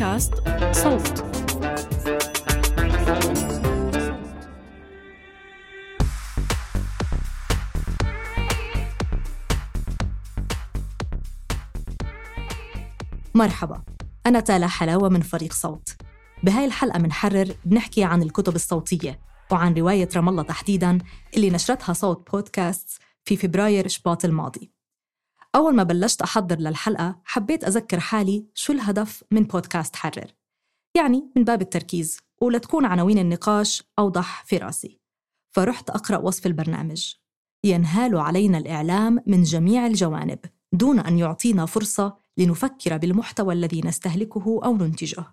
بودكاست صوت. مرحبا. أنا تالا حلاوة من فريق صوت. بهاي الحلقة منحرر بنحكي عن الكتب الصوتية وعن رواية رام الله تحديداً اللي نشرتها صوت بودكاست في فبراير شباط الماضي. أول ما بلشت أحضر للحلقة حبيت أذكر حالي شو الهدف من بودكاست حرر يعني من باب التركيز ولتكون عناوين النقاش أوضح في رأسي فرحت أقرأ وصف البرنامج. ينهال علينا الإعلام من جميع الجوانب دون أن يعطينا فرصة لنفكر بالمحتوى الذي نستهلكه أو ننتجه.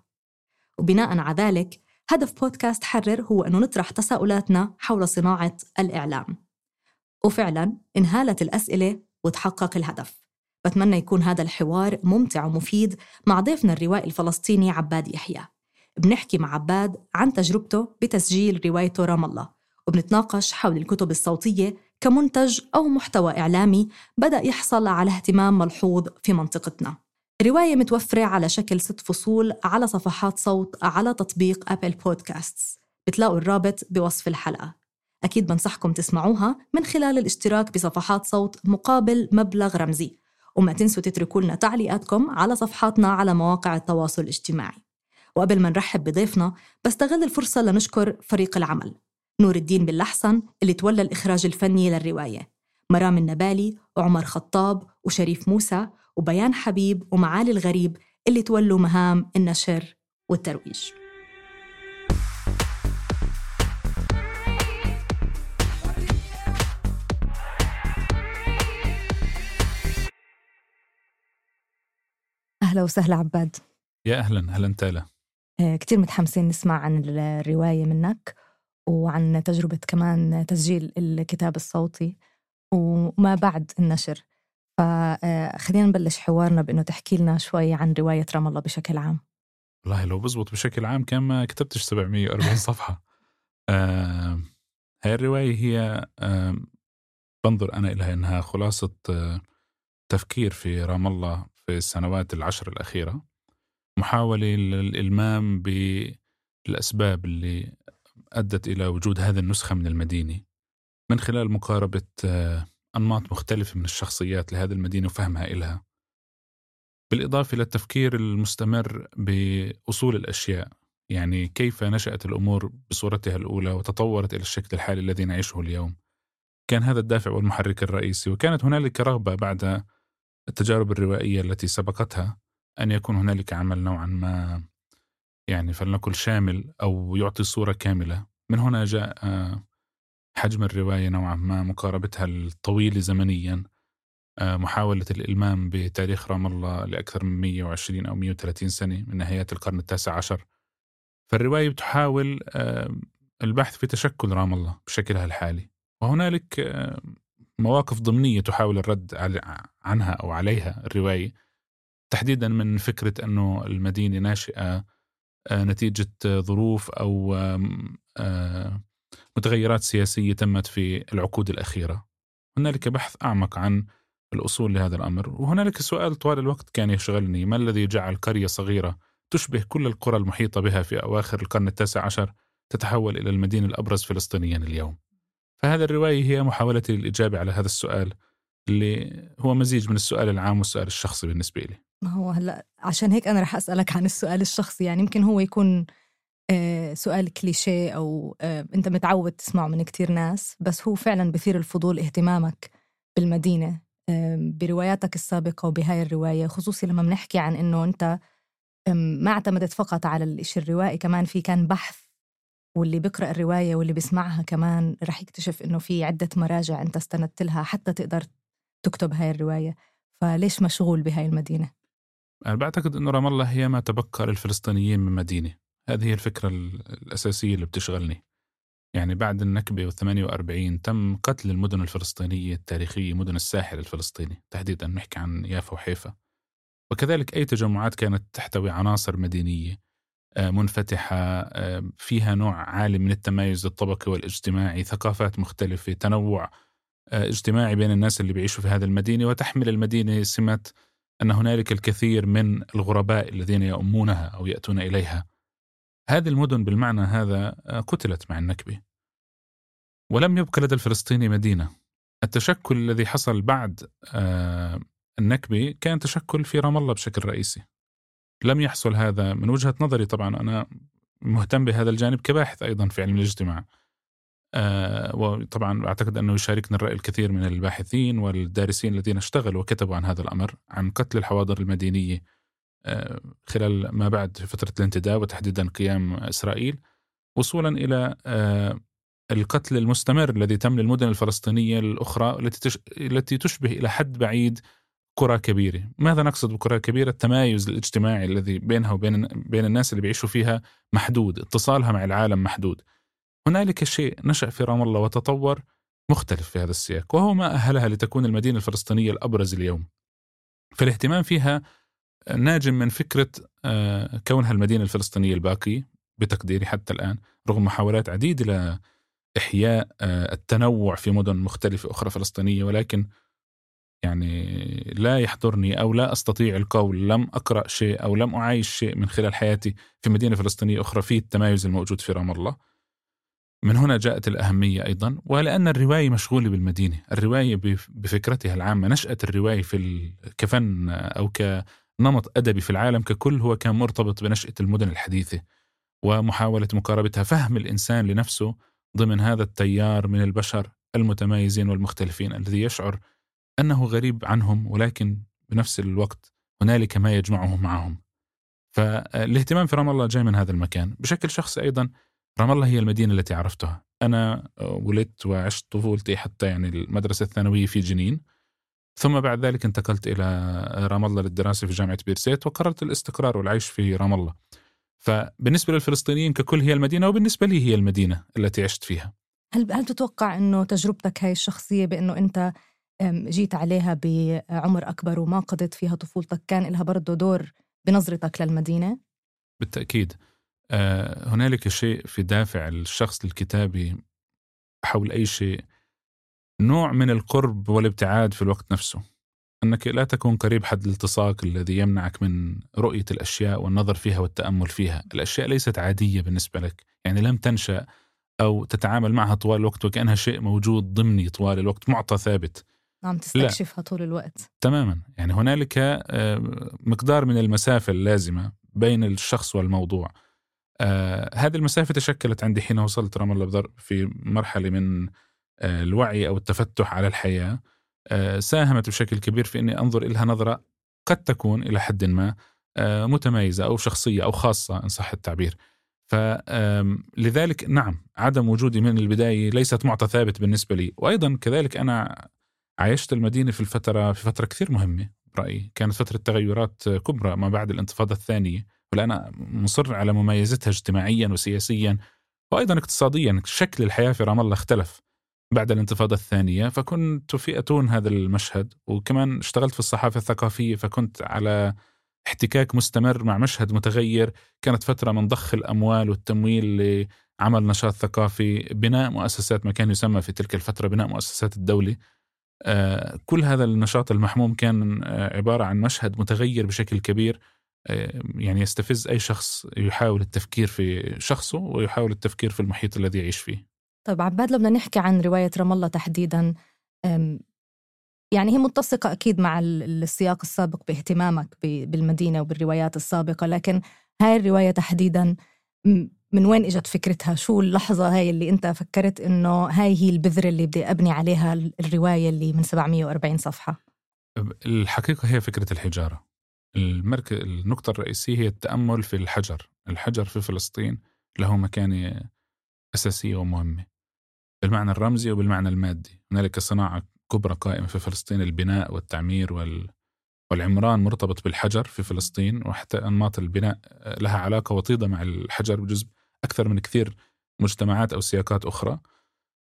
وبناء على ذلك هدف بودكاست حرر هو أنه نطرح تساؤلاتنا حول صناعة الإعلام. وفعلا إنهالت الأسئلة وتحقق الهدف. بتمنى يكون هذا الحوار ممتع ومفيد مع ضيفنا الروائي الفلسطيني عباد يحيى. بنحكي مع عباد عن تجربته بتسجيل روايته رام الله وبنتناقش حول الكتب الصوتية كمنتج أو محتوى إعلامي بدأ يحصل على اهتمام ملحوظ في منطقتنا. رواية متوفرة على شكل ست فصول على صفحات صوت على تطبيق أبل بودكاستس بتلاقوا الرابط بوصف الحلقة. أكيد بنصحكم تسمعوها من خلال الاشتراك بصفحات صوت مقابل مبلغ رمزي. وما تنسوا تتركوا لنا تعليقاتكم على صفحاتنا على مواقع التواصل الاجتماعي. وقبل ما نرحب بضيفنا بستغل الفرصة لنشكر فريق العمل. نور الدين باللحسن اللي تولى الإخراج الفني للرواية. مرام النبالي وعمر خطاب وشريف موسى وبيان حبيب ومعالي الغريب اللي تولوا مهام النشر والترويج. أهلا وسهلا عباد. يا أهلا أهلا تالا. آه، كتير متحمسين نسمع عن الرواية منك وعن تجربة كمان تسجيل الكتاب الصوتي وما بعد النشر. فخلينا نبلش حوارنا بأنه تحكي لنا شوي عن رواية رام الله بشكل عام. والله لو بزبط بشكل عام كان ما كتبتش 740 صفحة. آه هاي الرواية هي آه بنظر أنا إلها إنها خلاصة آه تفكير في رام الله في السنوات العشر الأخيرة محاولة للإلمام بالأسباب اللي أدت إلى وجود هذه النسخة من المدينة. من خلال مقاربة آه، أنماط مختلفة من الشخصيات لهذه المدينة وفهمها إلها. بالإضافة إلى التفكير المستمر بأصول الأشياء يعني كيف نشأت الأمور بصورتها الأولى وتطورت إلى الشكل الحالي الذي نعيشه اليوم. كان هذا الدافع والمحرك الرئيسي وكانت هنالك رغبة بعد التجارب الروائية التي سبقتها أن يكون هنالك عمل نوعا ما يعني فلنقل شامل أو يعطي صورة كاملة. من هنا جاء آه، حجم الرواية نوعا ما مقاربتها الطويلة زمنيا آه، محاولة الإلمام بتاريخ رام الله لأكثر من 120 أو 130 سنة من نهايات القرن التاسع عشر. فالرواية بتحاول آه، البحث في تشكل رام الله بشكلها الحالي. وهنالك مواقف ضمنية تحاول الرد عنها أو عليها الرواية تحديدا من فكرة أنه المدينة ناشئة آه، نتيجة ظروف أو آه، متغيرات سياسية تمت في العقود الأخيرة. هنالك بحث أعمق عن الأصول لهذا الأمر وهنالك سؤال طوال الوقت كان يشغلني ما الذي جعل قرية صغيرة تشبه كل القرى المحيطة بها في أواخر القرن التاسع عشر تتحول إلى المدينة الأبرز فلسطينيا اليوم؟ فهذا الرواية هي محاولتي للإجابة على هذا السؤال. اللي هو مزيج من السؤال العام والسؤال الشخصي بالنسبة لي ما هو هلأ عشان هيك أنا رح أسألك عن السؤال الشخصي. يعني يمكن هو يكون آه، سؤال كليشيه أو آه، أنت متعود تسمعه من كتير ناس بس هو فعلا بثير الفضول اهتمامك بالمدينة برواياتك السابقة وبهاي الرواية خصوصي لما بنحكي عن إنه أنت ما اعتمدت فقط على الإشي الروائي كمان في كان بحث واللي بيقرأ الرواية واللي بيسمعها كمان رح يكتشف إنه في عدة مراجع أنت استندت لها حتى تقدر تكتب هاي الرواية فليش مشغول بهاي المدينة؟ أنا بعتقد أنه رام الله هي ما تبقى للفلسطينيين من مدينة. هذه هي الفكرة الأساسية اللي بتشغلني. يعني بعد النكبة و 48 تم قتل المدن الفلسطينية التاريخية مدن الساحل الفلسطيني تحديدا نحكي عن يافا وحيفا. وكذلك أي تجمعات كانت تحتوي عناصر مدينية آه، منفتحة آه، فيها نوع عالي من التمايز الطبقي والاجتماعي ثقافات مختلفة تنوع اجتماعي بين الناس اللي بيعيشوا في هذه المدينة وتحمل المدينة سمة أن هنالك الكثير من الغرباء الذين يؤمونها أو يأتون إليها. هذه المدن بالمعنى هذا قتلت مع النكبة. ولم يبقى لدى الفلسطيني مدينة. التشكل الذي حصل بعد النكبة كان تشكل في رام الله بشكل رئيسي. لم يحصل هذا من وجهة نظري طبعا أنا مهتم بهذا الجانب كباحث أيضا في علم الاجتماع. آه وطبعا أعتقد أنه يشاركنا الرأي الكثير من الباحثين والدارسين الذين اشتغلوا وكتبوا عن هذا الأمر عن قتل الحواضر المدينية آه خلال ما بعد فترة الانتداب وتحديدا قيام إسرائيل وصولا إلى آه القتل المستمر الذي تم للمدن الفلسطينية الأخرى التي. التي تشبه إلى حد بعيد قرى كبيرة ماذا نقصد بقرى كبيرة التمايز الاجتماعي الذي بينها وبين بين الناس اللي بيعيشوا فيها محدود اتصالها مع العالم محدود هنالك شيء نشأ في رام الله وتطور مختلف في هذا السياق وهو ما أهلها لتكون المدينة الفلسطينية الأبرز اليوم فالاهتمام فيها ناجم من فكرة آه، كونها المدينة الفلسطينية الباقية بتقديري حتى الآن رغم محاولات عديدة لإحياء آه، التنوع في مدن مختلفة أخرى فلسطينية ولكن يعني لا يحضرني أو لا أستطيع القول لم أقرأ شيء أو لم اعايش شيء من خلال حياتي في مدينة فلسطينية أخرى في التمايز الموجود في رام الله. من هنا جاءت الأهمية أيضا ولأن الرواية مشغولة بالمدينة، الرواية بفكرتها العامة نشاه الرواية في كفن أو كنمط أدبي في العالم ككل هو كان مرتبط بنشأة المدن الحديثة ومحاولة مقاربتها. فهم الإنسان لنفسه ضمن هذا التيار من البشر المتميزين والمختلفين الذي يشعر أنه غريب عنهم ولكن بنفس الوقت هنالك ما يجمعه معهم. فالاهتمام في رام الله جاي من هذا المكان. بشكل شخصي أيضا رام الله هي المدينة التي عرفتها. أنا ولدت وعشت طفولتي حتى يعني المدرسة الثانوية في جنين. ثم بعد ذلك انتقلت إلى رام الله للدراسة في جامعة بيرسيت وقررت الاستقرار والعيش في رام الله. فبالنسبة للفلسطينيين ككل هي المدينة وبالنسبة لي هي المدينة التي عشت فيها. هل هل تتوقع إنه تجربتك هاي الشخصية بإنه أنت جيت عليها بعمر أكبر وما قضيت فيها طفولتك كان لها برضه دور بنظرتك للمدينة؟ بالتأكيد. آه، هنالك شيء في دافع الشخص الكتابي حول أي شيء نوع من القرب والابتعاد في الوقت نفسه. أنك لا تكون قريب حد الالتصاق الذي يمنعك من رؤية الأشياء والنظر فيها والتأمل فيها. الأشياء ليست عادية بالنسبة لك يعني لم تنشأ أو تتعامل معها طوال الوقت وكأنها شيء موجود ضمني طوال الوقت معطى ثابت. عم تستكشفها طول الوقت. تماما. يعني هنالك آه، مقدار من المسافة اللازمة بين الشخص والموضوع. آه هذه المسافة تشكلت عندي حين وصلت رام الله في مرحلة من آه الوعي أو التفتح على الحياة. آه ساهمت بشكل كبير في أني أنظر إلها نظرة قد تكون إلى حد ما آه متميزة أو شخصية أو خاصة إن صح التعبير. فلذلك نعم عدم وجودي من البداية ليست معطى ثابت بالنسبة لي. وأيضا كذلك أنا عايشت المدينة في الفترة في فترة كثير مهمة برأيي. كانت فترة تغيرات كبرى ما بعد الانتفاضة الثانية. وأنا مصر على مميزتها اجتماعيا وسياسيا وأيضا اقتصاديا شكل الحياة في رام الله اختلف بعد الانتفاضة الثانية. فكنت في أتون هذا المشهد وكمان اشتغلت في الصحافة الثقافية فكنت على احتكاك مستمر مع مشهد متغير. كانت فترة من ضخ الأموال والتمويل لعمل نشاط ثقافي بناء مؤسسات ما كان يسمى في تلك الفترة بناء مؤسسات الدولة. آه، كل هذا النشاط المحموم كان آه، عبارة عن مشهد متغير بشكل كبير. يعني يستفز أي شخص يحاول التفكير في شخصه ويحاول التفكير في المحيط الذي يعيش فيه. طيب عباد لو بدنا نحكي عن رواية رام الله تحديدا يعني هي متسقة أكيد مع السياق السابق باهتمامك بالمدينة وبالروايات السابقة لكن هاي الرواية تحديدا من وين إجت فكرتها؟ شو اللحظة هاي اللي أنت فكرت إنه هاي هي البذرة اللي بدي أبني عليها الرواية اللي من 740 صفحة؟ الحقيقة هي فكرة الحجارة. المركز النقطة الرئيسية هي التأمل في الحجر. الحجر في فلسطين له مكانة أساسية ومهمة. بالمعنى الرمزي وبالمعنى المادي. هنالك صناعة كبرى قائمة في فلسطين البناء والتعمير وال والعمران مرتبط بالحجر في فلسطين وحتى أنماط البناء لها علاقة وطيدة مع الحجر بجزء أكثر من كثير مجتمعات أو سياقات أخرى.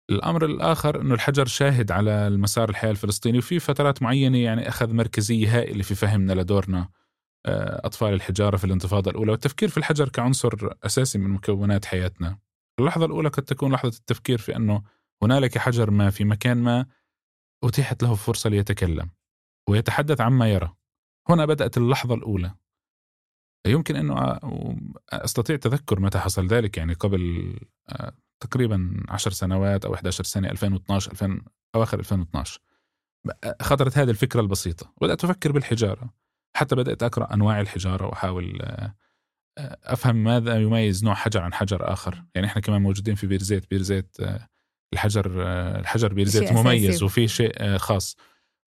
الأمر الآخر أنه الحجر شاهد على المسار الحياة الفلسطيني وفي فترات معينة يعني أخذ مركزية هائلة في فهمنا لدورنا آه، أطفال الحجارة في الانتفاضة الأولى والتفكير في الحجر كعنصر أساسي من مكونات حياتنا. اللحظة الأولى قد تكون لحظة التفكير في أنه هنالك حجر ما في مكان ما أتيحت له فرصة ليتكلم ويتحدث عما يرى. هنا بدأت اللحظة الأولى. يمكن أنه أستطيع تذكر متى حصل ذلك يعني قبل آه، تقريبا 10 سنوات أو 11 سنة 2012 2000 أواخر 2012 خطرت هذه الفكرة البسيطة. بدأت أفكر بالحجارة. حتى بدأت أقرأ أنواع الحجارة وأحاول آه، أفهم ماذا يميز نوع حجر عن حجر آخر. يعني إحنا كمان موجودين في بيرزيت بيرزيت آه، الحجر الحجر بيرزيت مميز وفي شيء خاص.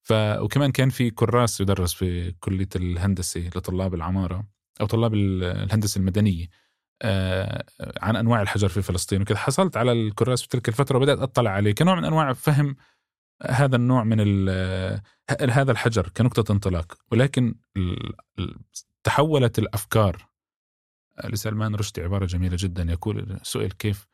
ف وكمان كان في كراس يدرس في كلية الهندسة لطلاب العمارة أو طلاب الهندسة المدنية. آه، عن أنواع الحجر في فلسطين وكذا. حصلت على الكراس في تلك الفترة وبدأت أطلع عليه. كنوع من أنواع فهم هذا النوع من هذا الحجر كنقطة انطلاق. ولكن تحولت الأفكار. لسلمان رشدي عبارة جميلة جدا. يقول سئل كيف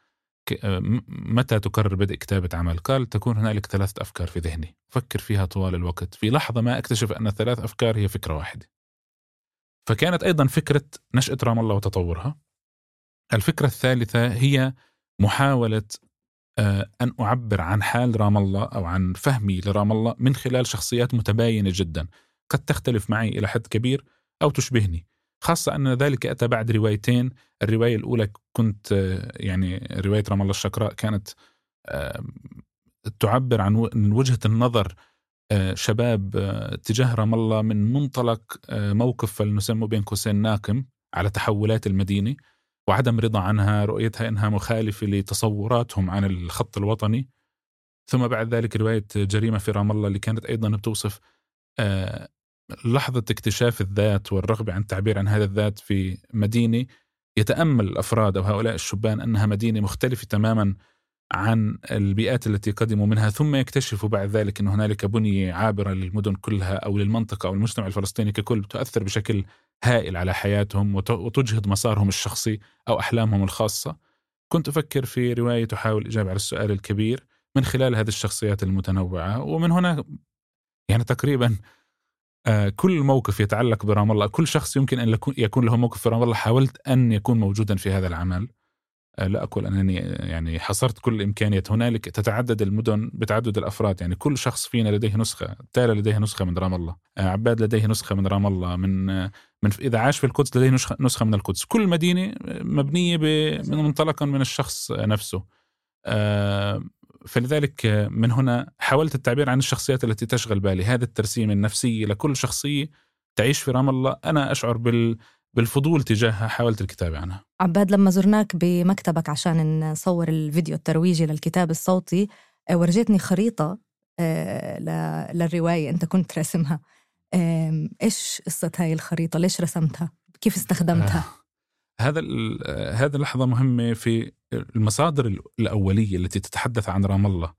آه، متى تقرر بدء كتابة عمل؟ قال تكون هنالك ثلاثة أفكار في ذهني. فكر فيها طوال الوقت. في لحظة ما أكتشف أن الثلاث أفكار هي فكرة واحدة. فكانت أيضا فكرة نشأة رام الله وتطورها. الفكرة الثالثة هي محاولة آه، أن أعبر عن حال رام الله أو عن فهمي لرام الله من خلال شخصيات متباينة جدا. قد تختلف معي إلى حد كبير أو تشبهني. خاصة أن ذلك أتى بعد روايتين. الرواية الأولى كنت يعني رواية رام الله الشقراء كانت تعبر عن وجهة النظر آه، شباب آه، تجاه رام الله من منطلق آه، موقف فلنسمه بين قوسين ناقم على تحولات المدينة. وعدم رضا عنها رؤيتها إنها مخالفة لتصوراتهم عن الخط الوطني. ثم بعد ذلك رواية جريمة في رام الله اللي كانت أيضا بتوصف لحظة اكتشاف الذات والرغبة عن التعبير عن هذا الذات في مدينة. يتأمل الأفراد أو هؤلاء الشبان أنها مدينة مختلفة تماما عن البيئات التي قدموا منها ثم يكتشفوا بعد ذلك أن هنالك بنية عابرة للمدن كلها أو للمنطقة أو المجتمع الفلسطيني ككل تؤثر بشكل هائل على حياتهم وتجهض مسارهم الشخصي أو أحلامهم الخاصة. كنت أفكر في رواية تحاول الإجابة على السؤال الكبير من خلال هذه الشخصيات المتنوعة ومن هنا يعني تقريبا آه، كل موقف يتعلق برام الله كل شخص يمكن أن يكون له موقف في رام الله حاولت أن يكون موجودا في هذا العمل. لا أقول أنني يعني حصرت كل الإمكانيات هنالك تتعدد المدن بتعدد الأفراد يعني كل شخص فينا لديه نسخة تالا لديه نسخة من رام الله. آه، عباد لديه نسخة من رام الله من من إذا عاش في القدس لديه نسخة من القدس. كل مدينة مبنية من منطلقا من الشخص نفسه. فلذلك من هنا حاولت التعبير عن الشخصيات التي تشغل بالي. هذا الترسيم النفسي لكل شخصية تعيش في رام الله. أنا أشعر بال بالفضول تجاهها حاولت الكتابة عنها. عباد لما زرناك بمكتبك عشان نصور الفيديو الترويجي للكتاب الصوتي آه، ورجيتني خريطة آه، للرواية أنت كنت راسمها. إيش قصة هاي الخريطة؟ ليش رسمتها؟ كيف استخدمتها؟ آه. هذا هذه لحظة مهمة في المصادر الأولية التي تتحدث عن رام الله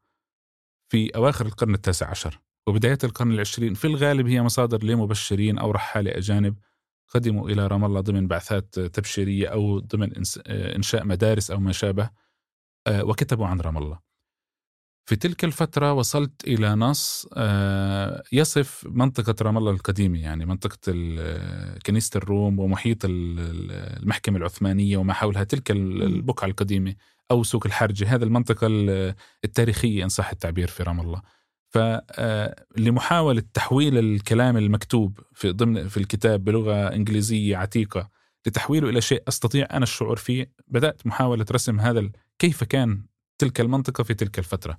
في أواخر القرن التاسع عشر. وبداية القرن العشرين في الغالب هي مصادر لمبشرين أو رحالة أجانب قدموا إلى رام الله ضمن بعثات تبشيرية أو ضمن إنشاء مدارس أو ما شابه آه، وكتبوا عن رام الله. في تلك الفترة وصلت إلى نص آه، يصف منطقة رام الله القديمة يعني منطقة كنيسة الروم ومحيط المحكمة العثمانية وما حولها تلك البقعة القديمة أو سوق الحرجة هذه المنطقة التاريخية إن صح التعبير في رام الله. فلمحاولة تحويل الكلام المكتوب في ضمن في الكتاب بلغة إنجليزية عتيقة لتحويله إلى شيء أستطيع أنا الشعور فيه بدأت محاولة رسم هذا كيف كان تلك المنطقة في تلك الفترة.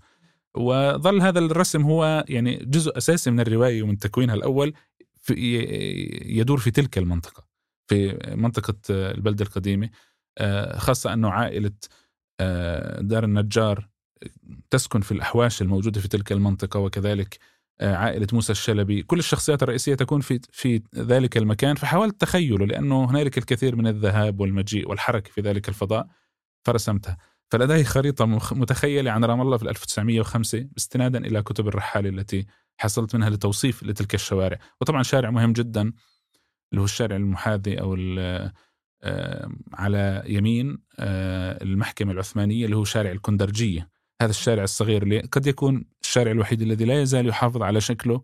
وظل هذا الرسم هو يعني جزء أساسي من الرواية ومن تكوينها الأول في يدور في تلك المنطقة في منطقة البلده القديمة آه، خاصة أنه عائلة آه، دار النجار تسكن في الأحواش الموجودة في تلك المنطقة وكذلك آه، عائلة موسى الشلبي. كل الشخصيات الرئيسية تكون في في ذلك المكان فحاولت تخيله لأنه هنالك الكثير من الذهاب والمجيء والحركة في ذلك الفضاء فرسمتها. فلدي خريطة متخيلة عن رام الله في 1905 استنادا إلى كتب الرحالة التي حصلت منها لتوصيف لتلك الشوارع. وطبعا شارع مهم جدا اللي هو الشارع المحاذي أو على يمين المحكمة العثمانية اللي هو شارع الكندرجية. هذا الشارع الصغير اللي قد يكون الشارع الوحيد الذي لا يزال يحافظ على شكله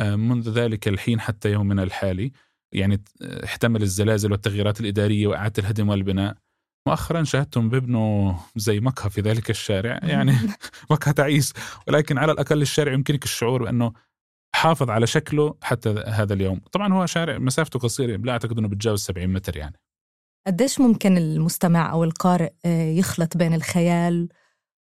منذ ذلك الحين حتى يومنا الحالي. يعني احتمل الزلازل والتغييرات الإدارية وإعادة الهدم والبناء. مؤخرا شاهدتم بيبنوا زي مقهى في ذلك الشارع يعني مقهى تعيس. ولكن على الأقل الشارع يمكنك الشعور بأنه حافظ على شكله حتى هذا اليوم. طبعا هو شارع مسافته قصيرة لا أعتقد أنه بتجاوز 70 متر يعني. قديش ممكن المستمع أو القارئ آه، يخلط بين الخيال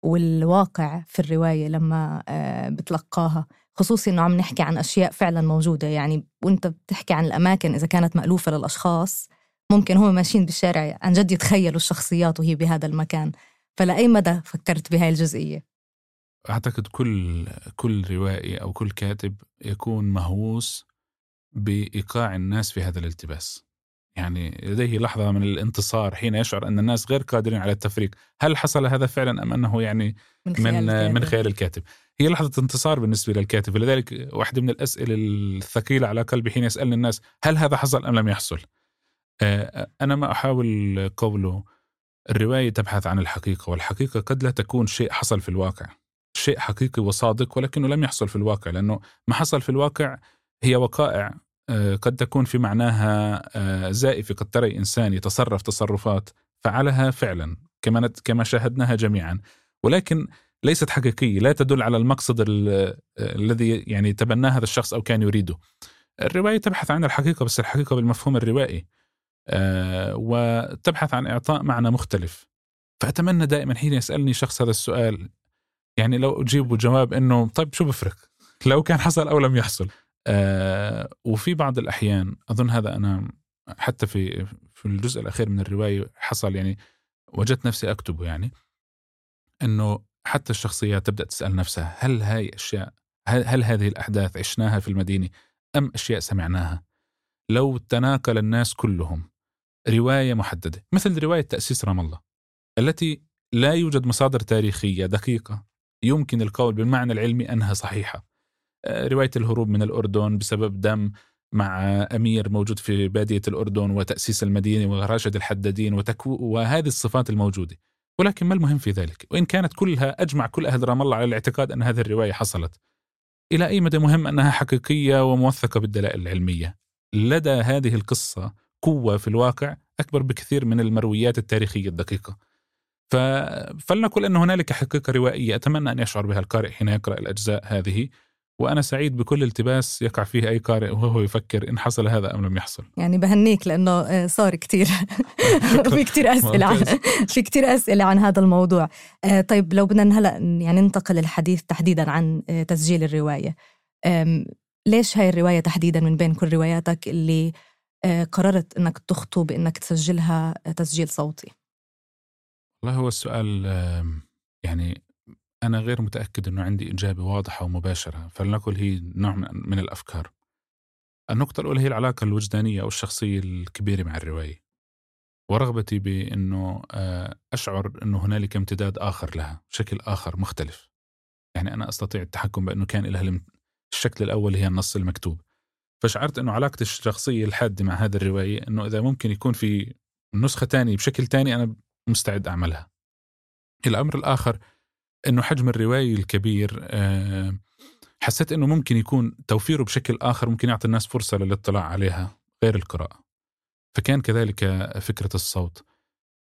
والواقع في الرواية لما آه، بتلقاها خصوصي إنه عم نحكي عن أشياء فعلا موجودة. يعني وأنت بتحكي عن الأماكن إذا كانت مألوفة للأشخاص ممكن هم ماشيين بالشارع عن جد يتخيلوا الشخصيات وهي بهذا المكان. فلأي مدى فكرت بهاي الجزئية؟ أعتقد كل كل روائي أو كل كاتب يكون مهووس بإيقاع الناس في هذا الالتباس. يعني لديه لحظة من الانتصار حين يشعر أن الناس غير قادرين على التفريق. هل حصل هذا فعلا أم أنه يعني من خيال, من, الكاتب. من خيال الكاتب؟ هي لحظة انتصار بالنسبة للكاتب ولذلك واحدة من الأسئلة الثقيلة على قلبي حين يسألني الناس هل هذا حصل أم لم يحصل؟ آه، أنا ما أحاول قوله الرواية تبحث عن الحقيقة والحقيقة قد لا تكون شيء حصل في الواقع. شيء حقيقي وصادق ولكنه لم يحصل في الواقع لأنه ما حصل في الواقع هي وقائع قد تكون في معناها آه، زائفة. قد ترى إنسان يتصرف تصرفات فعلها فعلا كما كما شاهدناها جميعا. ولكن ليست حقيقية لا تدل على المقصد الذي يعني تبناه هذا الشخص أو كان يريده. الرواية تبحث عن الحقيقة بس الحقيقة بالمفهوم الروائي. آه، وتبحث عن إعطاء معنى مختلف. فأتمنى دائما حين يسألني شخص هذا السؤال يعني لو اجيبه جواب إنه طيب شو بفرق؟ لو كان حصل أو لم يحصل. آه، وفي بعض الأحيان أظن هذا أنا حتى في في الجزء الأخير من الرواية حصل يعني وجدت نفسي أكتبه يعني إنه حتى الشخصيات تبدأ تسأل نفسها هل هاي أشياء هل, هل هذه الأحداث عشناها في المدينة أم أشياء سمعناها؟ لو تناقل الناس كلهم رواية محددة مثل رواية تأسيس رام الله التي لا يوجد مصادر تاريخية دقيقة يمكن القول بالمعنى العلمي أنها صحيحة. آه، رواية الهروب من الأردن بسبب دم مع أمير موجود في بادية الأردن وتأسيس المدينة وراشد الحدادين وتكو وهذه الصفات الموجودة. ولكن ما المهم في ذلك؟ وإن كانت كلها أجمع كل أهل رام الله على الاعتقاد أن هذه الرواية حصلت. إلى أي مدى مهم أنها حقيقية وموثقة بالدلائل العلمية؟ لدى هذه القصة قوة في الواقع أكبر بكثير من المرويات التاريخية الدقيقة. ف... فلنقل أن هنالك حقيقة روائية أتمنى أن يشعر بها القارئ حين يقرأ الأجزاء هذه. وأنا سعيد بكل التباس يقع فيه أي قارئ وهو يفكر إن حصل هذا أم لم يحصل. يعني بهنيك لأنه آه، صار كتير. في كتير أسئلة عن في كتير أسئلة عن هذا الموضوع. آه، طيب لو بدنا هلأ يعني ننتقل للحديث تحديدا عن آه، تسجيل الرواية. ليش هاي الرواية تحديدا من بين كل رواياتك اللي قررت أنك تخطو بأنك تسجلها تسجيل صوتي؟ والله هو السؤال يعني أنا غير متأكد أنه عندي إجابة واضحة ومباشرة فلنقل هي نوع من الأفكار. النقطة الأولى هي العلاقة الوجدانية أو الشخصية الكبيرة مع الرواية. ورغبتي بأنه آه، أشعر أنه هنالك امتداد آخر لها شكل آخر مختلف. يعني أنا أستطيع التحكم بأنه كان لها الشكل الأول هي النص المكتوب. فشعرت أنه علاقتي الشخصية الحادة مع هذه الرواية أنه إذا ممكن يكون في نسخة تانية بشكل تاني أنا مستعد أعملها. الأمر الآخر إنه حجم الرواية الكبير آه، حسيت إنه ممكن يكون توفيره بشكل آخر ممكن يعطي الناس فرصة للاطلاع عليها غير القراءة. فكان كذلك فكرة الصوت.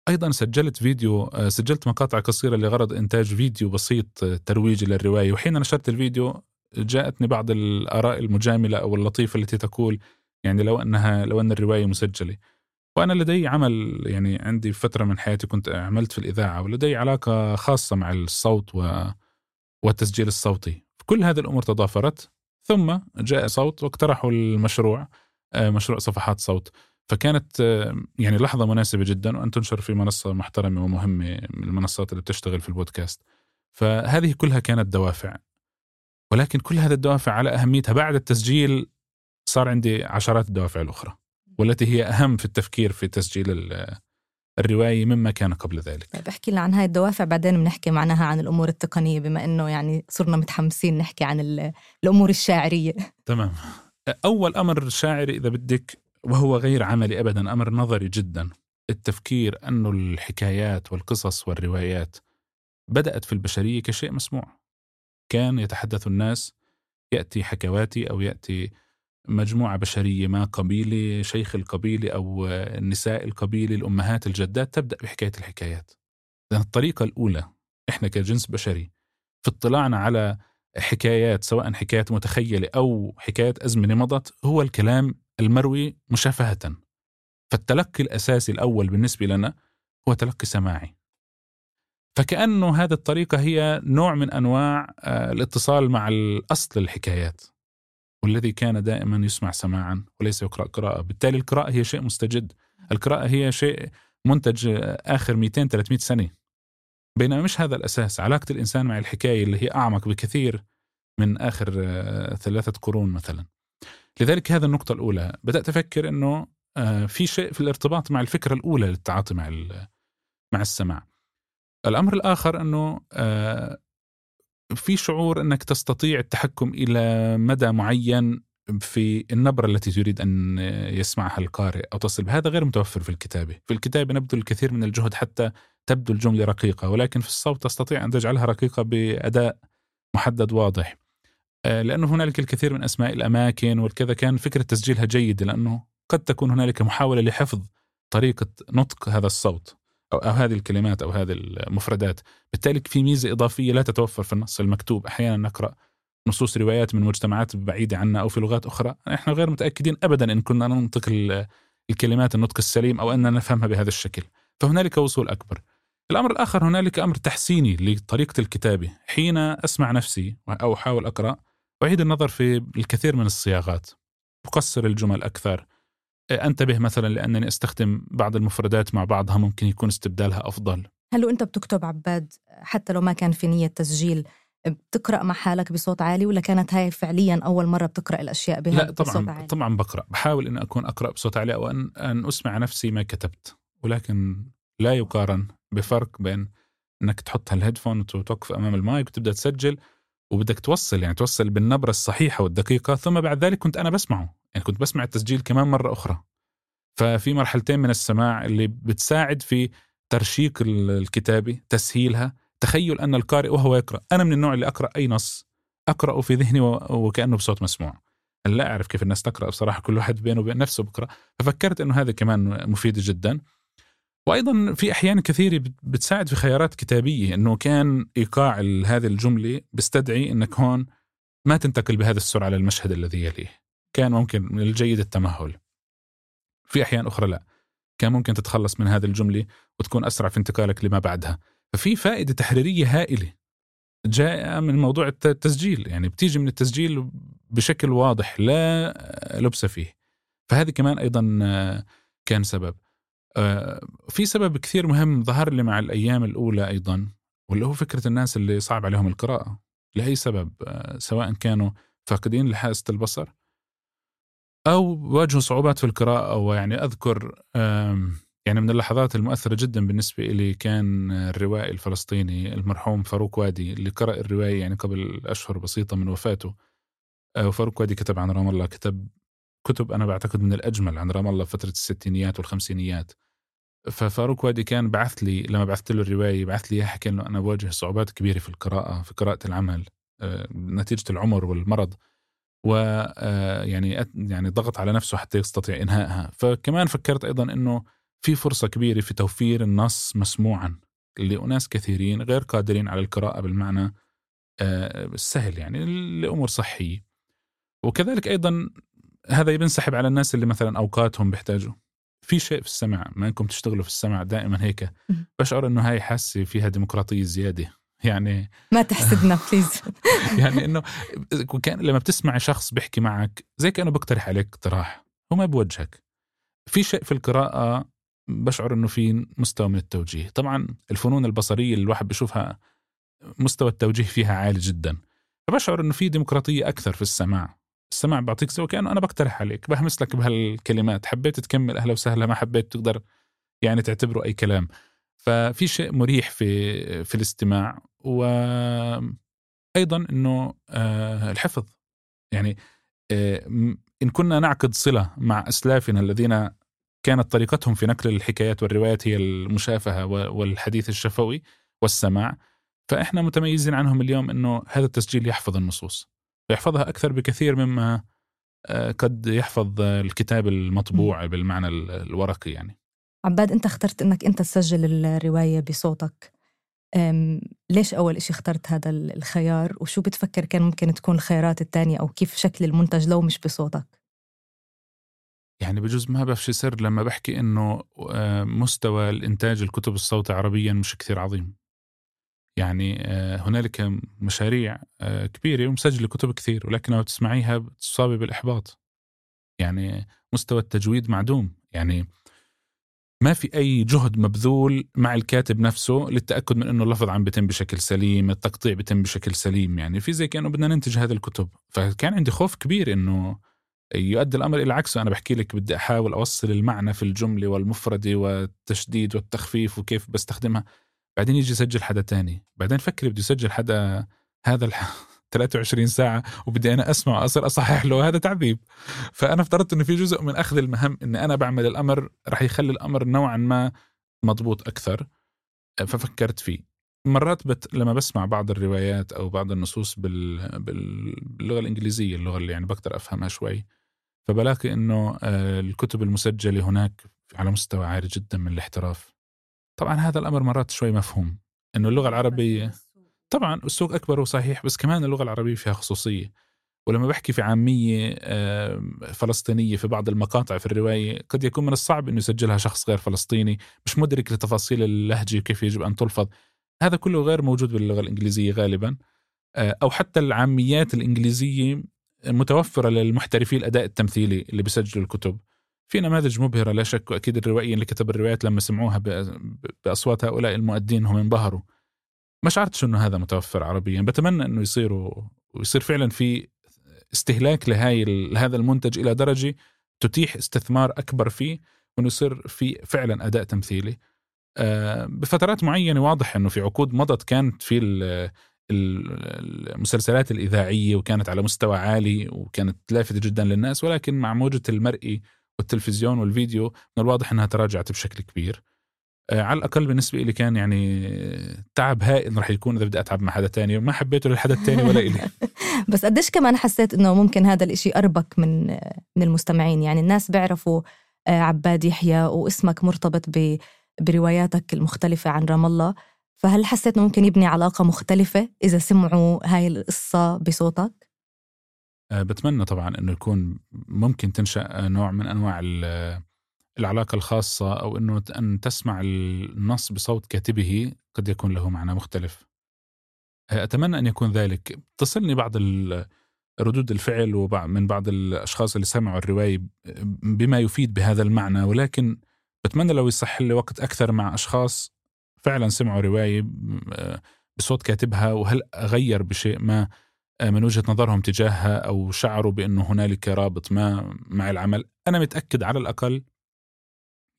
أيضا سجلت فيديو آه، سجلت مقاطع قصيرة لغرض إنتاج فيديو بسيط ترويجي للرواية وحين نشرت الفيديو جاءتني بعض الآراء المجاملة أو اللطيفة التي تقول يعني لو أنها لو أن الرواية مسجلة. وأنا لدي عمل يعني عندي فترة من حياتي كنت عملت في الإذاعة ولدي علاقة خاصة مع الصوت و... والتسجيل الصوتي. كل هذه الأمور تضافرت ثم جاء صوت واقترحوا المشروع آه، مشروع صفحات صوت. فكانت آه، يعني لحظة مناسبة جدا وأن تنشر في منصة محترمة ومهمة من المنصات اللي بتشتغل في البودكاست. فهذه كلها كانت دوافع. ولكن كل هذه الدوافع على أهميتها. بعد التسجيل صار عندي عشرات الدوافع الأخرى. والتي هي أهم في التفكير في تسجيل الرواية مما كان قبل ذلك. طيب احكي لنا عن هاي الدوافع بعدين بنحكي معناها عن الأمور التقنية بما أنه يعني صرنا متحمسين نحكي عن الأمور الشاعرية. تمام. أول أمر شاعري إذا بدك وهو غير عملي أبدا أمر نظري جدا التفكير أن الحكايات والقصص والروايات بدأت في البشرية كشيء مسموع. كان يتحدث الناس يأتي حكواتي أو يأتي مجموعة بشرية ما قبيلة شيخ القبيلة أو النساء القبيلة الأمهات الجدات تبدأ بحكاية الحكايات. لأن الطريقة الأولى إحنا كجنس بشري في اطلاعنا على حكايات سواء حكايات متخيلة أو حكايات أزمنة مضت هو الكلام المروي مشافهة. فالتلقي الأساسي الأول بالنسبة لنا هو تلقي سماعي. فكأنه هذه الطريقة هي نوع من أنواع آه، الاتصال مع الأصل الحكايات. والذي كان دائما يسمع سماعا وليس يقرأ قراءة. بالتالي القراءة هي شيء مستجد. القراءة هي شيء منتج آخر 200 300 سنة. بينما مش هذا الأساس. علاقة الإنسان مع الحكاية اللي هي أعمق بكثير من آخر آه، ثلاثة قرون مثلا. لذلك هذا النقطة الأولى. بدأت أفكر أنه آه، في شيء في الارتباط مع الفكرة الأولى للتعاطي مع مع السماع. الأمر الآخر أنه آه، في شعور أنك تستطيع التحكم إلى مدى معين في النبرة التي تريد أن يسمعها القارئ أو تصل هذا غير متوفر في الكتابة. في الكتابة نبذل الكثير من الجهد حتى تبدو الجملة رقيقة ولكن في الصوت تستطيع أن تجعلها رقيقة بأداء محدد واضح. آه، لأنه هنالك الكثير من أسماء الأماكن والكذا كان فكرة تسجيلها جيدة لأنه قد تكون هنالك محاولة لحفظ طريقة نطق هذا الصوت. أو, هذه الكلمات أو هذه المفردات. بالتالي في ميزة إضافية لا تتوفر في النص المكتوب. أحيانا نقرأ نصوص روايات من مجتمعات بعيدة عنا أو في لغات أخرى. نحن غير متأكدين أبدا إن كنا ننطق الكلمات النطق السليم أو أننا نفهمها بهذا الشكل. فهنالك وصول أكبر. الأمر الآخر هنالك أمر تحسيني لطريقة الكتابة. حين أسمع نفسي أو أحاول أقرأ أعيد النظر في الكثير من الصياغات. أقصر الجمل أكثر. أنتبه مثلا لأنني أستخدم بعض المفردات مع بعضها ممكن يكون استبدالها أفضل. هل وانت بتكتب عباد حتى لو ما كان في نية تسجيل بتقرأ مع حالك بصوت عالي ولا كانت هاي فعليا أول مرة بتقرأ الأشياء بها لا طبعا بصوت عالي؟ طبعا بقرأ. بحاول إن أكون أقرأ بصوت عالي أو أن أن أسمع نفسي ما كتبت. ولكن لا يقارن بفرق بين إنك تحط هالهيدفون وتوقف أمام المايك وتبدأ تسجل وبدك توصل يعني توصل بالنبرة الصحيحة والدقيقة ثم بعد ذلك كنت أنا بسمعه. يعني كنت بسمع التسجيل كمان مرة أخرى. ففي مرحلتين من السماع اللي بتساعد في ترشيق الكتابة تسهيلها تخيل أن القارئ وهو يقرأ أنا من النوع اللي أقرأ أي نص أقرأه في ذهني وكأنه بصوت مسموع. لا أعرف كيف الناس تقرأ بصراحة كل واحد بينه وبين نفسه بقرا ففكرت إنه هذا كمان مفيد جدا. وأيضا في أحيان كثيرة بتساعد في خيارات كتابية إنه كان إيقاع هذه الجملة بيستدعي إنك هون ما تنتقل بهذه السرعة للمشهد الذي يليه. كان ممكن من الجيد التمهل. في أحيان أخرى لا. كان ممكن تتخلص من هذه الجملة وتكون أسرع في انتقالك لما بعدها. ففي فائدة تحريرية هائلة جاء من موضوع التسجيل. يعني بتيجي من التسجيل بشكل واضح لا لبس فيه. فهذه كمان أيضا كان سبب. آه، في سبب كثير مهم ظهر لي مع الأيام الأولى أيضا واللي هو فكرة الناس اللي صعب عليهم القراءة. لأي سبب؟ آه، سواء كانوا فاقدين لحاسة البصر أو واجهوا صعوبات في القراءة أو يعني أذكر يعني من اللحظات المؤثرة جدا بالنسبة لي كان الروائي الفلسطيني المرحوم فاروق وادي اللي قرأ الرواية يعني قبل أشهر بسيطة من وفاته. آه، وفاروق وادي كتب عن رام الله كتب كتب أنا بعتقد من الأجمل عن رام الله فترة الستينيات والخمسينيات. ففاروق وادي كان بعث لي لما بعثت له الرواية بعث لي اياها حكى إنه أنا بواجه صعوبات كبيرة في القراءة في قراءة العمل آه، نتيجة العمر والمرض. و آه، يعني يعني ضغط على نفسه حتى يستطيع إنهائها. فكمان فكرت أيضا إنه في فرصة كبيرة في توفير النص مسموعا لأناس كثيرين غير قادرين على القراءة بالمعنى آه، السهل يعني لأمور صحية. وكذلك أيضا هذا بينسحب على الناس اللي مثلا أوقاتهم بيحتاجوا. في شيء في السمع ما إنكم تشتغلوا في السمع دائما هيك. بشعر إنه هاي حاسة فيها ديمقراطية زيادة. يعني ما تحسدنا بليز يعني إنه كان لما بتسمع شخص بيحكي معك زي كأنه بيقترح عليك اقتراح هو ما بوجهك. في شيء في القراءة بشعر إنه في مستوى من التوجيه. طبعا الفنون البصرية اللي الواحد بيشوفها مستوى التوجيه فيها عالي جدا. فبشعر إنه في ديمقراطية أكثر في السماع. السماع بعطيك زي كانه أنا بقترح عليك بهمس لك بهالكلمات. حبيت تكمل أهلا وسهلا ما حبيت تقدر يعني تعتبره أي كلام. ففي شيء مريح في في الاستماع. وأيضا إنه آه، الحفظ. يعني آه، إن كنا نعقد صلة مع أسلافنا الذين كانت طريقتهم في نقل الحكايات والروايات هي المشافهة والحديث الشفوي والسماع فإحنا متميزين عنهم اليوم إنه هذا التسجيل يحفظ النصوص. ويحفظها أكثر بكثير مما آه، قد يحفظ الكتاب المطبوع بالمعنى الورقي يعني. عباد أنت اخترت إنك أنت تسجل الرواية بصوتك. ليش أول إشي اخترت هذا الخيار؟ وشو بتفكر كان ممكن تكون الخيارات الثانية أو كيف شكل المنتج لو مش بصوتك؟ يعني بجوز ما بفشي سر لما بحكي إنه آه، مستوى الإنتاج الكتب الصوتي عربيا مش كثير عظيم. يعني آه، هنالك مشاريع آه، كبيرة ومسجلة كتب كثير ولكن لو تسمعيها بتصابي بالإحباط. يعني مستوى التجويد معدوم. يعني ما في أي جهد مبذول مع الكاتب نفسه للتأكد من إنه اللفظ عم بيتم بشكل سليم التقطيع بيتم بشكل سليم يعني في زي كأنه بدنا ننتج هذه الكتب. فكان عندي خوف كبير إنه يؤدي الأمر إلى عكسه. أنا بحكي لك بدي أحاول أوصل المعنى في الجملة والمفردة والتشديد والتخفيف وكيف بستخدمها. بعدين يجي يسجل حدا تاني. بعدين فكري بده يسجل حدا هذا الح... 23 ساعة وبدي أنا أسمع وأصير أصحح له هذا تعذيب. فأنا افترضت إنه في جزء من أخذ المهام إني أنا بعمل الأمر رح يخلي الأمر نوعا ما مضبوط أكثر ففكرت فيه. مرات بت... لما بسمع بعض الروايات أو بعض النصوص بال... باللغة الإنجليزية اللغة اللي يعني بقدر أفهمها شوي فبلاقي إنه آه، الكتب المسجلة هناك على مستوى عالي جدا من الاحتراف. طبعا هذا الأمر مرات شوي مفهوم إنه اللغة العربية طبعا السوق أكبر وصحيح بس كمان اللغة العربية فيها خصوصية. ولما بحكي في عامية فلسطينية في بعض المقاطع في الرواية قد يكون من الصعب إنه يسجلها شخص غير فلسطيني مش مدرك لتفاصيل اللهجة وكيف يجب أن تلفظ. هذا كله غير موجود باللغة الإنجليزية غالبا. آه، أو حتى العاميات الإنجليزية متوفرة للمحترفي الأداء التمثيلي اللي بيسجلوا الكتب. في نماذج مبهرة لا شك وأكيد الروائيين اللي كتب الروايات لما سمعوها بأصوات هؤلاء المؤدين هم انبهروا. ما شعرتش إنه هذا متوفر عربيا. بتمنى إنه يصيروا ويصير فعلا في استهلاك لهاي لهذا المنتج إلى درجة تتيح استثمار أكبر فيه وإنه يصير في فعلا أداء تمثيلي. آه، بفترات معينة واضح إنه في عقود مضت كانت في المسلسلات الإذاعية وكانت على مستوى عالي وكانت لافته جدا للناس ولكن مع موجة المرئي والتلفزيون والفيديو من الواضح إنها تراجعت بشكل كبير. على الأقل بالنسبة لي كان يعني تعب هائل رح يكون إذا بدي أتعب مع حدا تاني. ما حبيته للحدا التاني ولا إلي. بس قديش كمان حسيت إنه ممكن هذا الإشي أربك من من المستمعين؟ يعني الناس بيعرفوا آه، عباد يحيى واسمك مرتبط ب برواياتك المختلفة عن رام الله. فهل حسيت إنه ممكن يبني علاقة مختلفة إذا سمعوا هاي القصة بصوتك؟ آه، بتمنى طبعا إنه يكون ممكن تنشأ نوع من أنواع العلاقة الخاصة أو أنه أن تسمع النص بصوت كاتبه قد يكون له معنى مختلف. أتمنى أن يكون ذلك. تصلني بعض ردود الفعل من بعض الأشخاص اللي سمعوا الرواية بما يفيد بهذا المعنى ولكن بتمنى لو يصح لي وقت أكثر مع أشخاص فعلا سمعوا رواية بصوت كاتبها وهل أغير بشيء ما من وجهة نظرهم تجاهها أو شعروا بأنه هنالك رابط ما مع العمل؟ أنا متأكد على الأقل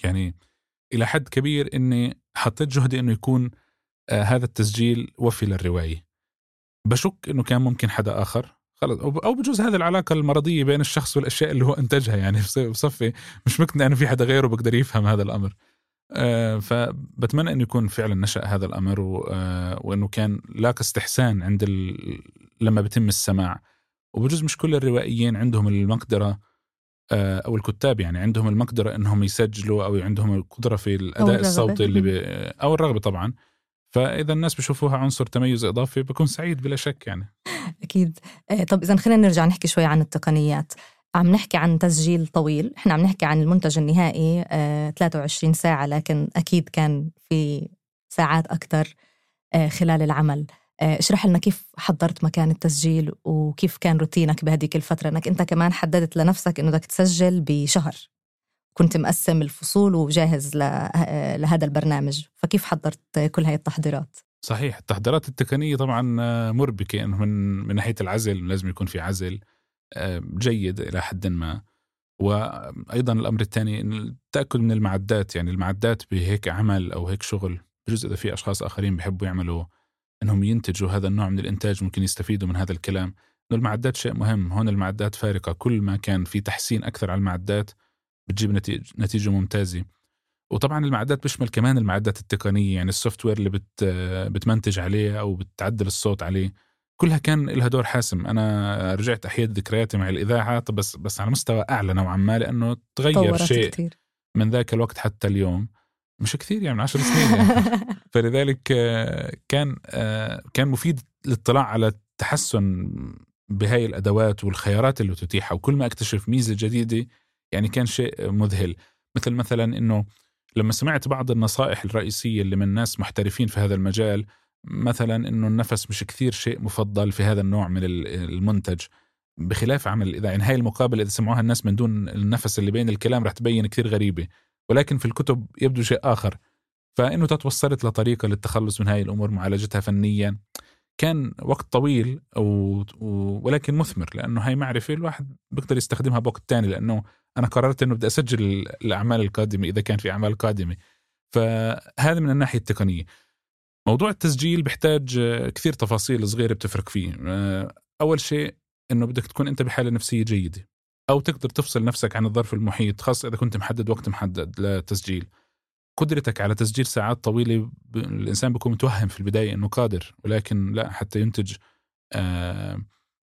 يعني إلى حد كبير إني حطيت جهدي إنه يكون آه هذا التسجيل وفي للرواية. بشك إنه كان ممكن حدا آخر. خلص. أو بجوز هذه العلاقة المرضية بين الشخص والأشياء اللي هو إنتجها يعني بصفي مش مقتنع إنه في حدا غيره بقدر يفهم هذا الأمر. آه فبتمنى إنه يكون فعلا نشأ هذا الأمر آه وإنه كان لاقى استحسان عند لما بتم السماع. وبجوز مش كل الروائيين عندهم المقدرة أو الكتاب يعني عندهم المقدرة إنهم يسجلوا أو عندهم القدرة في الأداء الصوتي اللي بي أو الرغبة طبعا. فإذا الناس بشوفوها عنصر تميز إضافي بكون سعيد بلا شك يعني. أكيد. آه، طب إذا خلينا نرجع نحكي شوي عن التقنيات. عم نحكي عن تسجيل طويل. إحنا عم نحكي عن المنتج النهائي 23 آه، ساعة لكن أكيد كان في ساعات أكثر خلال العمل. آه، اشرح لنا كيف حضرت مكان التسجيل وكيف كان روتينك بهديك الفترة؟ إنك أنت كمان حددت لنفسك إنه بدك تسجل بشهر. كنت مقسم الفصول وجاهز آه، لهذا البرنامج. فكيف حضرت كل هاي التحضيرات؟ صحيح التحضيرات التقنية طبعا آه، مربكة إنه من من ناحية العزل لازم يكون في عزل جيد إلى حد ما. وأيضا الأمر الثاني التاكد من المعدات يعني المعدات بهيك عمل أو هيك شغل بجزء إذا في أشخاص آخرين بيحبوا يعملوا إنهم ينتجوا هذا النوع من الإنتاج ممكن يستفيدوا من هذا الكلام. إنه المعدات شيء مهم. هون المعدات فارقة. كل ما كان في تحسين أكثر على المعدات بتجيب نتيجة, ممتازة. وطبعا المعدات بيشمل كمان المعدات التقنية يعني السوفت وير اللي بت بتمنتج عليه أو بتعدل الصوت عليه. كلها كان لها دور حاسم. أنا رجعت احيد ذكرياتي مع الإذاعة بس بس على مستوى أعلى نوعا ما لأنه تغير شيء كتير. من ذاك الوقت حتى اليوم. مش كثير يعني من عشر سنين يعني. فلذلك كان كان مفيد الاطلاع على التحسن بهاي الأدوات والخيارات اللي تتيحها وكل ما أكتشف ميزة جديدة يعني كان شيء مذهل. مثل مثلا إنه لما سمعت بعض النصائح الرئيسية اللي من ناس محترفين في هذا المجال مثلا إنه النفس مش كثير شيء مفضل في هذا النوع من المنتج. بخلاف عمل الاذاعه يعني هاي المقابلة إذا سمعوها الناس من دون النفس اللي بين الكلام رح تبين كثير غريبة. ولكن في الكتب يبدو شيء آخر. فإنه تتوصلت لطريقة للتخلص من هاي الأمور معالجتها فنيا. كان وقت طويل و... و... ولكن مثمر لأنه هاي معرفة الواحد بيقدر يستخدمها بوقت تاني لأنه أنا قررت إنه بدي أسجل الأعمال القادمة إذا كان في أعمال قادمة. فهذا من الناحية التقنية. موضوع التسجيل بيحتاج كثير تفاصيل صغيرة بتفرق فيه. أول شيء إنه بدك تكون أنت بحالة نفسية جيدة. أو تقدر تفصل نفسك عن الظرف المحيط خاصة إذا كنت محدد وقت محدد للتسجيل قدرتك على تسجيل ساعات طويلة الإنسان بيكون متوهم في البداية إنه قادر ولكن لا حتى ينتج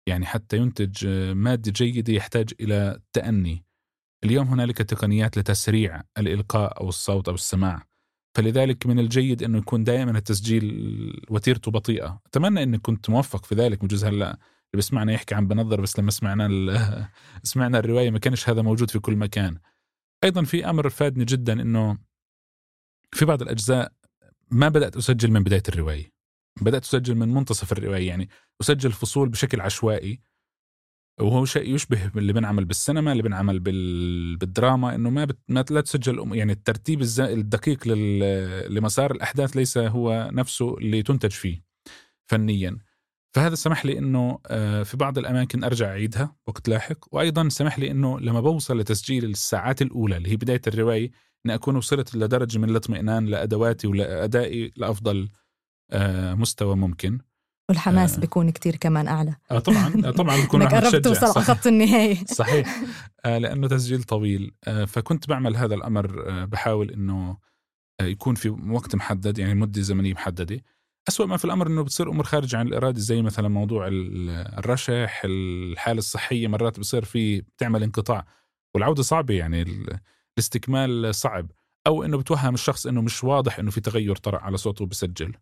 يعني حتى ينتج مادة جيدة يحتاج إلى تأني. اليوم هنالك تقنيات لتسريع الإلقاء أو الصوت أو السماع. فلذلك من الجيد إنه يكون دائما التسجيل وتيرته بطيئة. أتمنى إني كنت موفق في ذلك بجوز هلأ. اللي بسمعنا يحكي عن بنظر بس لما سمعنا سمعنا الرواية ما كانش هذا موجود في كل مكان. أيضا في أمر فادني جدا إنه في بعض الأجزاء ما بدأت أسجل من بداية الرواية. بدأت أسجل من منتصف الرواية يعني أسجل فصول بشكل عشوائي. وهو شيء يشبه اللي بنعمل بالسينما اللي بنعمل بال... بالدراما إنه ما بت... ما لا تسجل يعني الترتيب الز... الدقيق لل... لمسار الأحداث ليس هو نفسه اللي تنتج فيه فنيا. فهذا سمح لي إنه آه، في بعض الأماكن أرجع أعيدها وقت لاحق وأيضا سمح لي إنه لما بوصل لتسجيل الساعات الأولى اللي هي بداية الرواية إني أكون وصلت لدرجة من الاطمئنان لأدواتي ولأدائي لأفضل آه، مستوى ممكن. والحماس آه. بيكون كتير كمان أعلى. آه طبعا آه طبعا بكون إنك قربت توصل على خط النهاية. صحيح. آه لأنه تسجيل طويل. آه فكنت بعمل هذا الأمر آه بحاول إنه آه يكون في وقت محدد يعني مدة زمنية محددة. أسوأ ما في الأمر أنه بتصير أمور خارجة عن الإرادة زي مثلا موضوع الرشح الحالة الصحية مرات بصير في بتعمل انقطاع والعودة صعبة يعني الاستكمال صعب أو أنه بتوهم الشخص أنه مش واضح أنه في تغير طرأ على صوته بسجل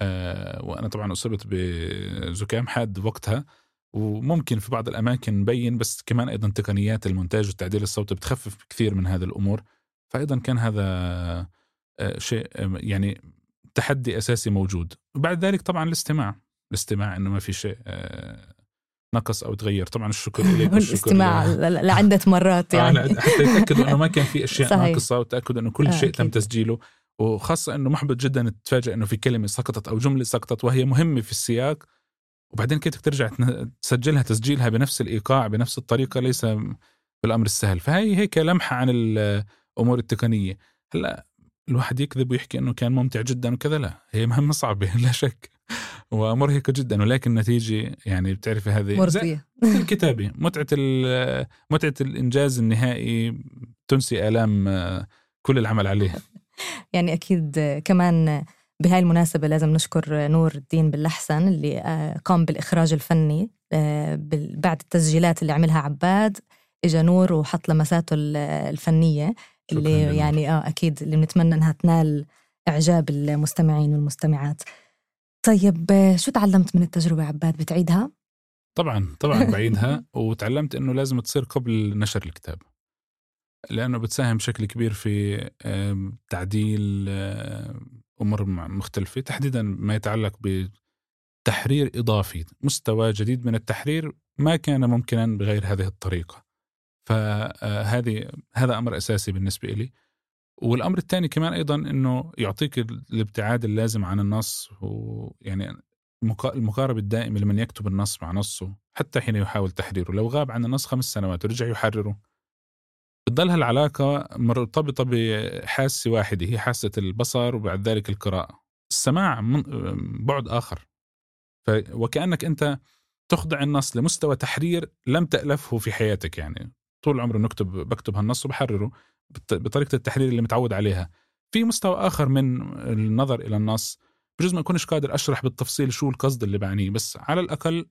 آه، وأنا طبعا أصبت بزكام حاد وقتها وممكن في بعض الأماكن مبين بس كمان أيضا تقنيات المونتاج والتعديل الصوتي بتخفف كثير من هذه الأمور. فايضا كان هذا آه، شيء يعني تحدي أساسي موجود. وبعد ذلك طبعا الاستماع. الاستماع إنه ما في شيء آه، نقص أو تغير طبعا الشكر لك الاستماع لعدة مرات يعني. حتى يتأكدوا إنه ما كان في أشياء صحيح. ناقصة وتأكدوا إنه كل شيء تم تسجيله. وخاصة أنه محبط جدا تتفاجئ أنه في كلمة سقطت أو جملة سقطت وهي مهمة في السياق. وبعدين كيف ترجع تسجلها تسجيلها بنفس الإيقاع بنفس الطريقة ليس بالأمر السهل. فهي هيك لمحة عن الأمور التقنية. هلأ الواحد يكذب ويحكي أنه كان ممتع جدا وكذا لا هي مهمة صعبة لا شك ومرهقة جدا ولكن النتيجة يعني بتعرفي هذه مرضية. الكتابة متعة متعة الإنجاز النهائي تنسي آلام كل العمل عليه. يعني أكيد كمان بهاي المناسبة لازم نشكر نور الدين باللحسن اللي آه، قام بالإخراج الفني آه، بعد التسجيلات اللي عملها عباد إجا نور وحط لمساته الفنية. اللي يعني آه أكيد اللي بنتمنى إنها تنال إعجاب المستمعين والمستمعات. طيب شو تعلمت من التجربة عباد بتعيدها؟ طبعا طبعا بعيدها وتعلمت إنه لازم تصير قبل نشر الكتاب. لأنه بتساهم بشكل كبير في تعديل أمور مختلفة تحديدا ما يتعلق بتحرير إضافي. مستوى جديد من التحرير ما كان ممكنا بغير هذه الطريقة. فهذه هذا أمر أساسي بالنسبة لي والأمر الثاني كمان أيضا إنه يعطيك الابتعاد اللازم عن النص ويعني المقاربة الدائمة لمن يكتب النص مع نصه حتى حين يحاول تحريره. لو غاب عن النص خمس سنوات ورجع يحرره بتضلها العلاقة مرتبطة بحاسة واحدة هي حاسة البصر وبعد ذلك القراءة. السماع من بعد آخر. وكأنك أنت تخضع النص لمستوى تحرير لم تألفه في حياتك يعني. طول عمري نكتب بكتب هالنص وبحرره بطريقة التحرير اللي متعود عليها. في مستوى آخر من النظر إلى النص بجوز ما أكونش قادر أشرح بالتفصيل شو القصد اللي بعنيه بس على الأقل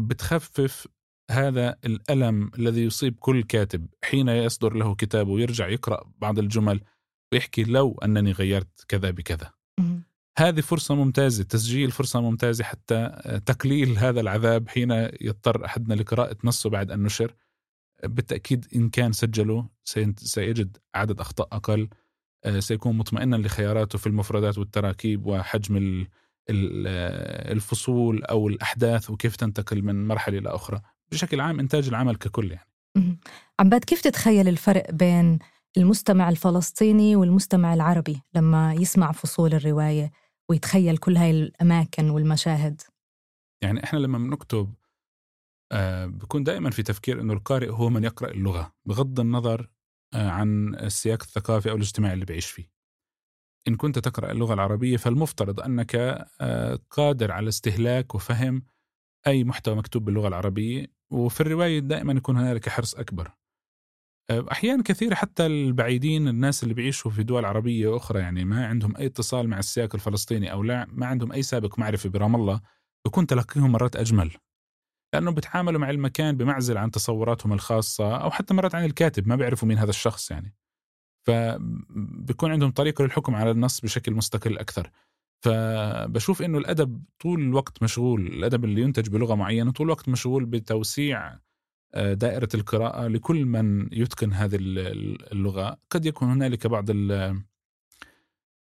بتخفف هذا الألم الذي يصيب كل كاتب. حين يصدر له كتاب ويرجع يقرأ بعض الجمل ويحكي لو أنني غيرت كذا بكذا. هذه فرصة ممتازة تسجيل فرصة ممتازة حتى تقليل هذا العذاب حين يضطر أحدنا لقراءة نصه بعد أن نشر. بالتأكيد إن كان سجله سيجد عدد أخطاء أقل آه، سيكون مطمئنا لخياراته في المفردات والتراكيب وحجم الفصول أو الأحداث وكيف تنتقل من مرحلة إلى أخرى. بشكل عام إنتاج العمل ككل يعني. عباد كيف تتخيل الفرق بين المستمع الفلسطيني والمستمع العربي لما يسمع فصول الرواية ويتخيل كل هاي الأماكن والمشاهد؟ يعني إحنا لما بنكتب آه بكون دائما في تفكير أنه القارئ هو من يقرأ اللغة بغض النظر آه عن السياق الثقافي أو الاجتماعي اللي بيعيش فيه. إن كنت تقرأ اللغة العربية فالمفترض أنك آه قادر على استهلاك وفهم أي محتوى مكتوب باللغة العربية وفي الرواية دائما يكون هنالك حرص أكبر. آه، أحيانا كثيرة حتى البعيدين الناس اللي بيعيشوا في دول عربية أخرى يعني ما عندهم أي اتصال مع السياق الفلسطيني أو لا ما عندهم أي سابق معرفة برام الله بكون تلقيهم مرات أجمل. لأنه بيتعاملوا مع المكان بمعزل عن تصوراتهم الخاصة أو حتى مرات عن الكاتب ما بيعرفوا مين هذا الشخص يعني. فبكون عندهم طريقة للحكم على النص بشكل مستقل أكثر. فبشوف إنه الأدب طول الوقت مشغول الأدب اللي ينتج بلغة معينة طول الوقت مشغول بتوسيع آه، دائرة القراءة لكل من يتقن هذه اللغة. قد يكون هنالك بعض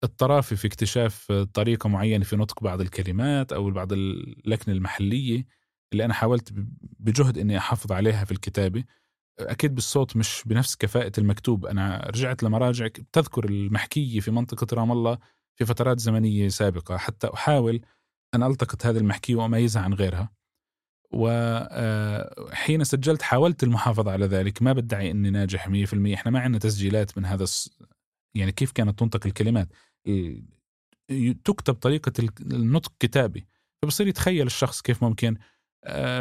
الطرافي في اكتشاف طريقة معينة في نطق بعض الكلمات أو بعض اللكنة المحلية. اللي أنا حاولت بجهد إني أحافظ عليها في الكتابة. أكيد بالصوت مش بنفس كفاءة المكتوب. أنا رجعت لمراجع بتذكر المحكية في منطقة رام الله في فترات زمنية سابقة. حتى أحاول أن ألتقط هذا المحكي وأميزها عن غيرها. وحين آه، سجلت حاولت المحافظة على ذلك. ما بدعي أني ناجح 100% إحنا ما عندنا تسجيلات من هذا يعني كيف كانت تنطق الكلمات؟ تكتب طريقة النطق كتابي. فبصير يتخيل الشخص كيف ممكن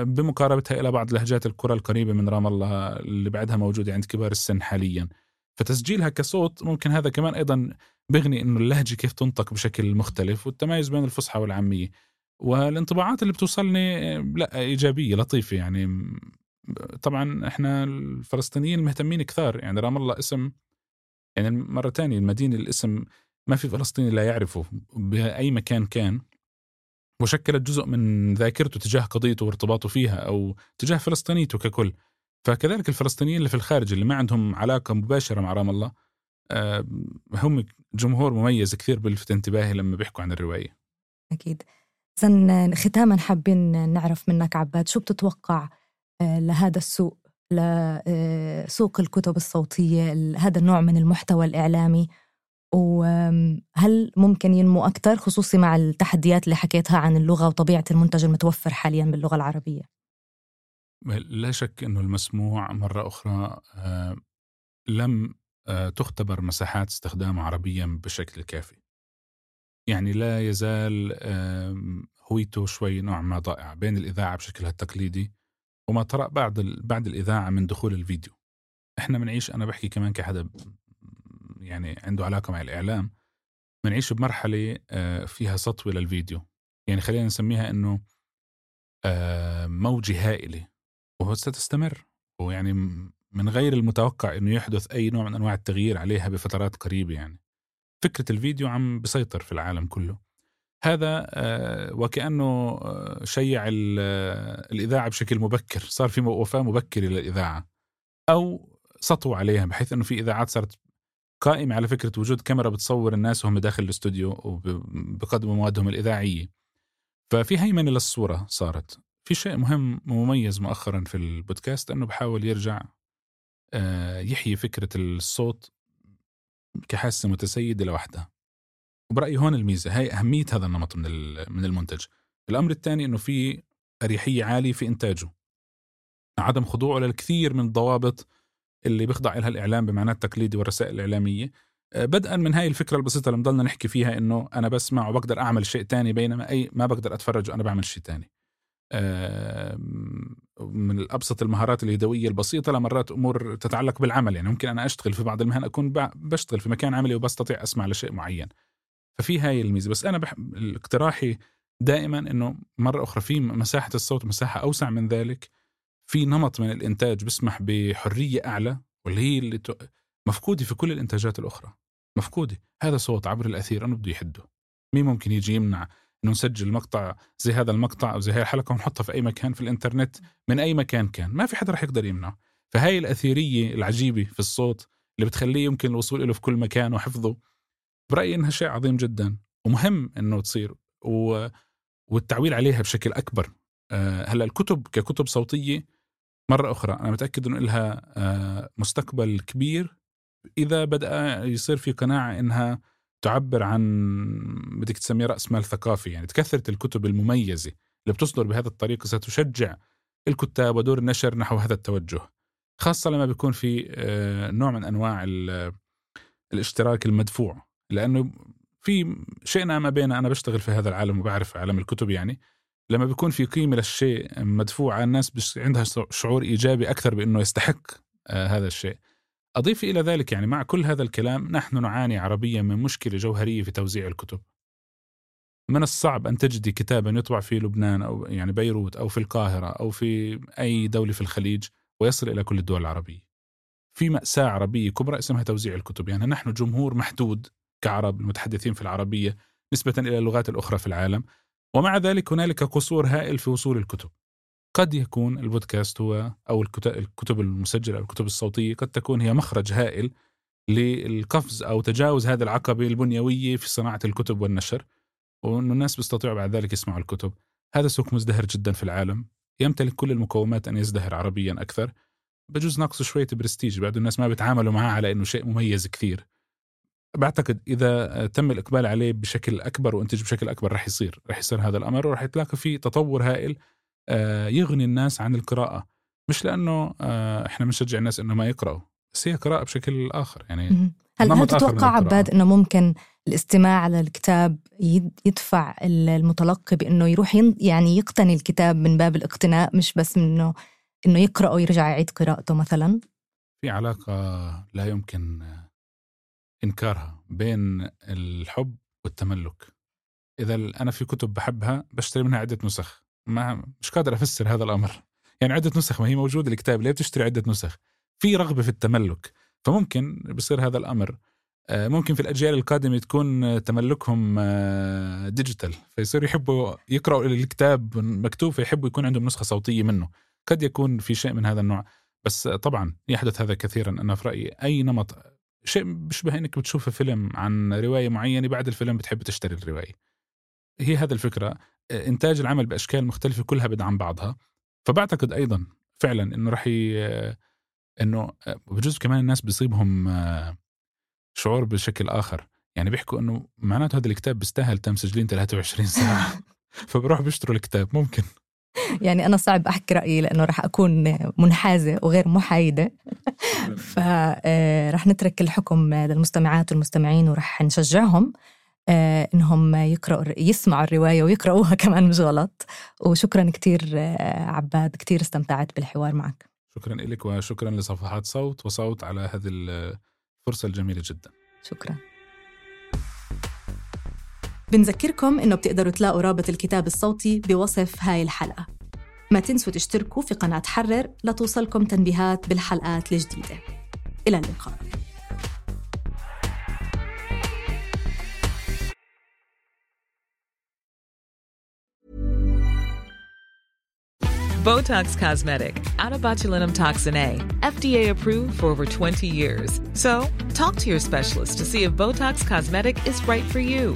بمقاربتها إلى بعض لهجات القرى القريبة من رام الله اللي بعدها موجودة عند كبار السن حاليا. فتسجيلها كصوت ممكن هذا كمان أيضا بغني إنه اللهجة كيف تنطق بشكل مختلف والتمايز بين الفصحى والعامية. والانطباعات اللي بتوصلني لا إيجابية لطيفة يعني. طبعا إحنا الفلسطينيين مهتمين كثار. يعني رام الله اسم يعني مرة تانية المدينة الاسم ما في فلسطيني لا يعرفه بأي مكان كان. وشكلت جزء من ذاكرته تجاه قضيته وارتباطه فيها أو تجاه فلسطينيته ككل. فكذلك الفلسطينيين اللي في الخارج اللي ما عندهم علاقة مباشرة مع رام الله آه، هم جمهور مميز كثير بلفت انتباهي لما بيحكوا عن الرواية. أكيد. زن ختاما حابين نعرف منك عباد شو بتتوقع آه، لهذا السوق لسوق آه، الكتب الصوتية هذا النوع من المحتوى الإعلامي؟ وهل ممكن ينمو أكثر خصوصي مع التحديات اللي حكيتها عن اللغة وطبيعة المنتج المتوفر حاليا باللغة العربية؟ لا شك أنه المسموع مرة أخرى آه، لم آه، تختبر مساحات استخدامه عربيا بشكل كافي. يعني لا يزال هويته شوي نوع ما ضائع بين الإذاعة بشكلها التقليدي وما طرأ بعد بعد الإذاعة من دخول الفيديو. إحنا بنعيش أنا بحكي كمان كحدا يعني عنده علاقة مع الإعلام بنعيش بمرحلة آه، فيها سطوة للفيديو. يعني خلينا نسميها إنه موجة هائلة وستستمر ويعني من غير المتوقع إنه يحدث أي نوع من أنواع التغيير عليها بفترات قريبة يعني. فكرة الفيديو عم بسيطر في العالم كله. هذا آه، وكأنه آه، شيع آه، الإذاعة بشكل مبكر. صار في وفاة مبكرة للإذاعة أو سطوا عليها بحيث إنه في إذاعات صارت قائمة على فكرة وجود كاميرا بتصور الناس وهم داخل الاستوديو وبقدموا موادهم الإذاعية. ففي هيمنة للصورة صارت. في شيء مهم ومميز مؤخرا في البودكاست أنه بحاول يرجع آه، يحيي فكرة الصوت كحاسة متسيدة لوحدها. وبرأيي هون الميزة هاي أهمية هذا النمط من من المنتج. الأمر الثاني أنه في أريحية عالية في إنتاجه. عدم خضوعه للكثير من الضوابط اللي بيخضع لها الإعلام بمعنى التقليدي والرسائل الإعلامية. آه، بدءا من هاي الفكرة البسيطة اللي بنضلنا نحكي فيها إنه أنا بسمع وبقدر أعمل شيء تاني بينما أي ما بقدر أتفرج وأنا بعمل شيء تاني. من الابسط المهارات اليدوية البسيطة لمرات أمور تتعلق بالعمل يعني ممكن أنا أشتغل في بعض المهن أكون بشتغل في مكان عملي وبستطيع أسمع لشيء معين. ففي هاي الميزة. بس أنا بحب اقتراحي دائما إنه مرة أخرى في مساحة الصوت مساحة أوسع من ذلك. في نمط من الإنتاج بيسمح بحرية أعلى واللي هي اللي مفقودة في كل الإنتاجات الأخرى. مفقودة. هذا صوت عبر الأثير انه بده يحده. مين ممكن يجي يمنع إنه نسجل مقطع زي هذا المقطع أو زي هاي الحلقة ونحطها في أي مكان في الإنترنت؟ من أي مكان كان؟ ما في حدا رح يقدر يمنعه. فهاي الأثيرية العجيبة في الصوت اللي بتخليه يمكن الوصول له في كل مكان وحفظه برأيي إنها شيء عظيم جدا. ومهم إنه تصير و... والتعويل عليها بشكل أكبر. أه هلأ الكتب ككتب صوتية مرة أخرى أنا متأكد إنه لها أه مستقبل كبير. إذا بدأ يصير في قناعة إنها تعبر عن بدك تسميه رأس مال ثقافي يعني كثره الكتب المميزة اللي بتصدر بهذه الطريقة ستشجع الكتاب ودور النشر نحو هذا التوجه. خاصة لما بيكون في آه، نوع من أنواع الاشتراك المدفوع لأنه في شئنا ما بين أنا بشتغل في هذا العالم وبعرف عالم الكتب يعني. لما بيكون في قيمة للشيء مدفوعة الناس عندها شعور إيجابي أكثر بإنه يستحق آه، هذا الشيء. أضيف إلى ذلك يعني مع كل هذا الكلام نحن نعاني عربيا من مشكلة جوهرية في توزيع الكتب. من الصعب أن تجدي كتابا يطبع في لبنان أو يعني بيروت أو في القاهرة أو في أي دولة في الخليج ويصل إلى كل الدول العربية. في مأساة عربية كبرى اسمها توزيع الكتب. يعني نحن جمهور محدود كعرب المتحدثين في العربية نسبة إلى اللغات الأخرى في العالم. ومع ذلك هنالك قصور هائل في وصول الكتب. قد يكون البودكاست هو أو الكتب المسجلة أو الكتب الصوتية قد تكون هي مخرج هائل للقفز أو تجاوز هذه العقبة البنيوية في صناعة الكتب والنشر وانه الناس بيستطيعوا بعد ذلك يسمعوا الكتب. هذا سوق مزدهر جدا في العالم. يمتلك كل المقومات أن يزدهر عربيا أكثر. بجوز ناقصه شوية برستيج بعد الناس ما بيتعاملوا معاه على إنه شيء مميز كثير. بعتقد إذا تم الإقبال عليه بشكل أكبر وانتج بشكل أكبر رح يصير رح يصير هذا الأمر ورح يتلاقى في تطور هائل آه، يغني الناس عن القراءة. مش لأنه آه، إحنا بنشجع الناس إنه ما يقرأوا بس هي قراءة بشكل آخر يعني هل, هل تتوقع عباد إنه ممكن الاستماع على الكتاب يدفع المتلقي بإنه يروح يعني يقتني الكتاب من باب الاقتناء مش بس منه إنه يقرأ ويرجع يعيد قراءته مثلا؟ في علاقة لا يمكن إنكارها بين الحب والتملك. إذا أنا في كتب بحبها بشتري منها عدة نسخ. ما مش قادر أفسر هذا الأمر. يعني عدة نسخ ما هي موجودة الكتاب ليه بتشتري عدة نسخ؟ في رغبة في التملك. فممكن بصير هذا الأمر. آه، ممكن في الأجيال القادمة تكون تملكهم ديجيتال آه، فيصيروا يحبوا يقرأوا الكتاب مكتوب فيحبوا يكون عندهم نسخة صوتية منه. قد يكون في شيء من هذا النوع. بس طبعا يحدث هذا كثيرا. أنا في رأيي أي نمط شيء بيشبه إنك بتشوف فيلم عن رواية معينة بعد الفيلم بتحب تشتري الرواية. هي هذا الفكرة. إنتاج العمل بأشكال مختلفة كلها بدعم بعضها. فبعتقد أيضا فعلا إنه راح إنه بجوز كمان الناس بيصيبهم شعور بشكل آخر. يعني بيحكوا إنه معناته هذا الكتاب بيستاهل تم سجلين 23 ساعة. فبروح بيشتروا الكتاب. ممكن. يعني أنا صعب أحكي رأيي لأنه رح أكون منحازة وغير محايدة. فرح آه، نترك الحكم للمستمعات والمستمعين ورح نشجعهم آه، إنهم يقرأوا يسمعوا الرواية ويقرأوها كمان مش غلط. وشكرا كثير آه، عباد كثير استمتعت بالحوار معك. شكرا لك وشكرا لصفحات صوت وصوت على هذه الفرصه الجميلة جدا. شكرا. بنذكركم إنه بتقدروا تلاقوا رابط الكتاب الصوتي بوصف هاي الحلقة ما تنسوا تشتركوا في قناة حرر لتوصلكم تنبيهات بالحلقات الجديدة إلى اللقاء Botox Cosmetic, out of botulinum toxin A, FDA approved for over 20 years. So, talk to your specialist to see if Botox Cosmetic is right for you.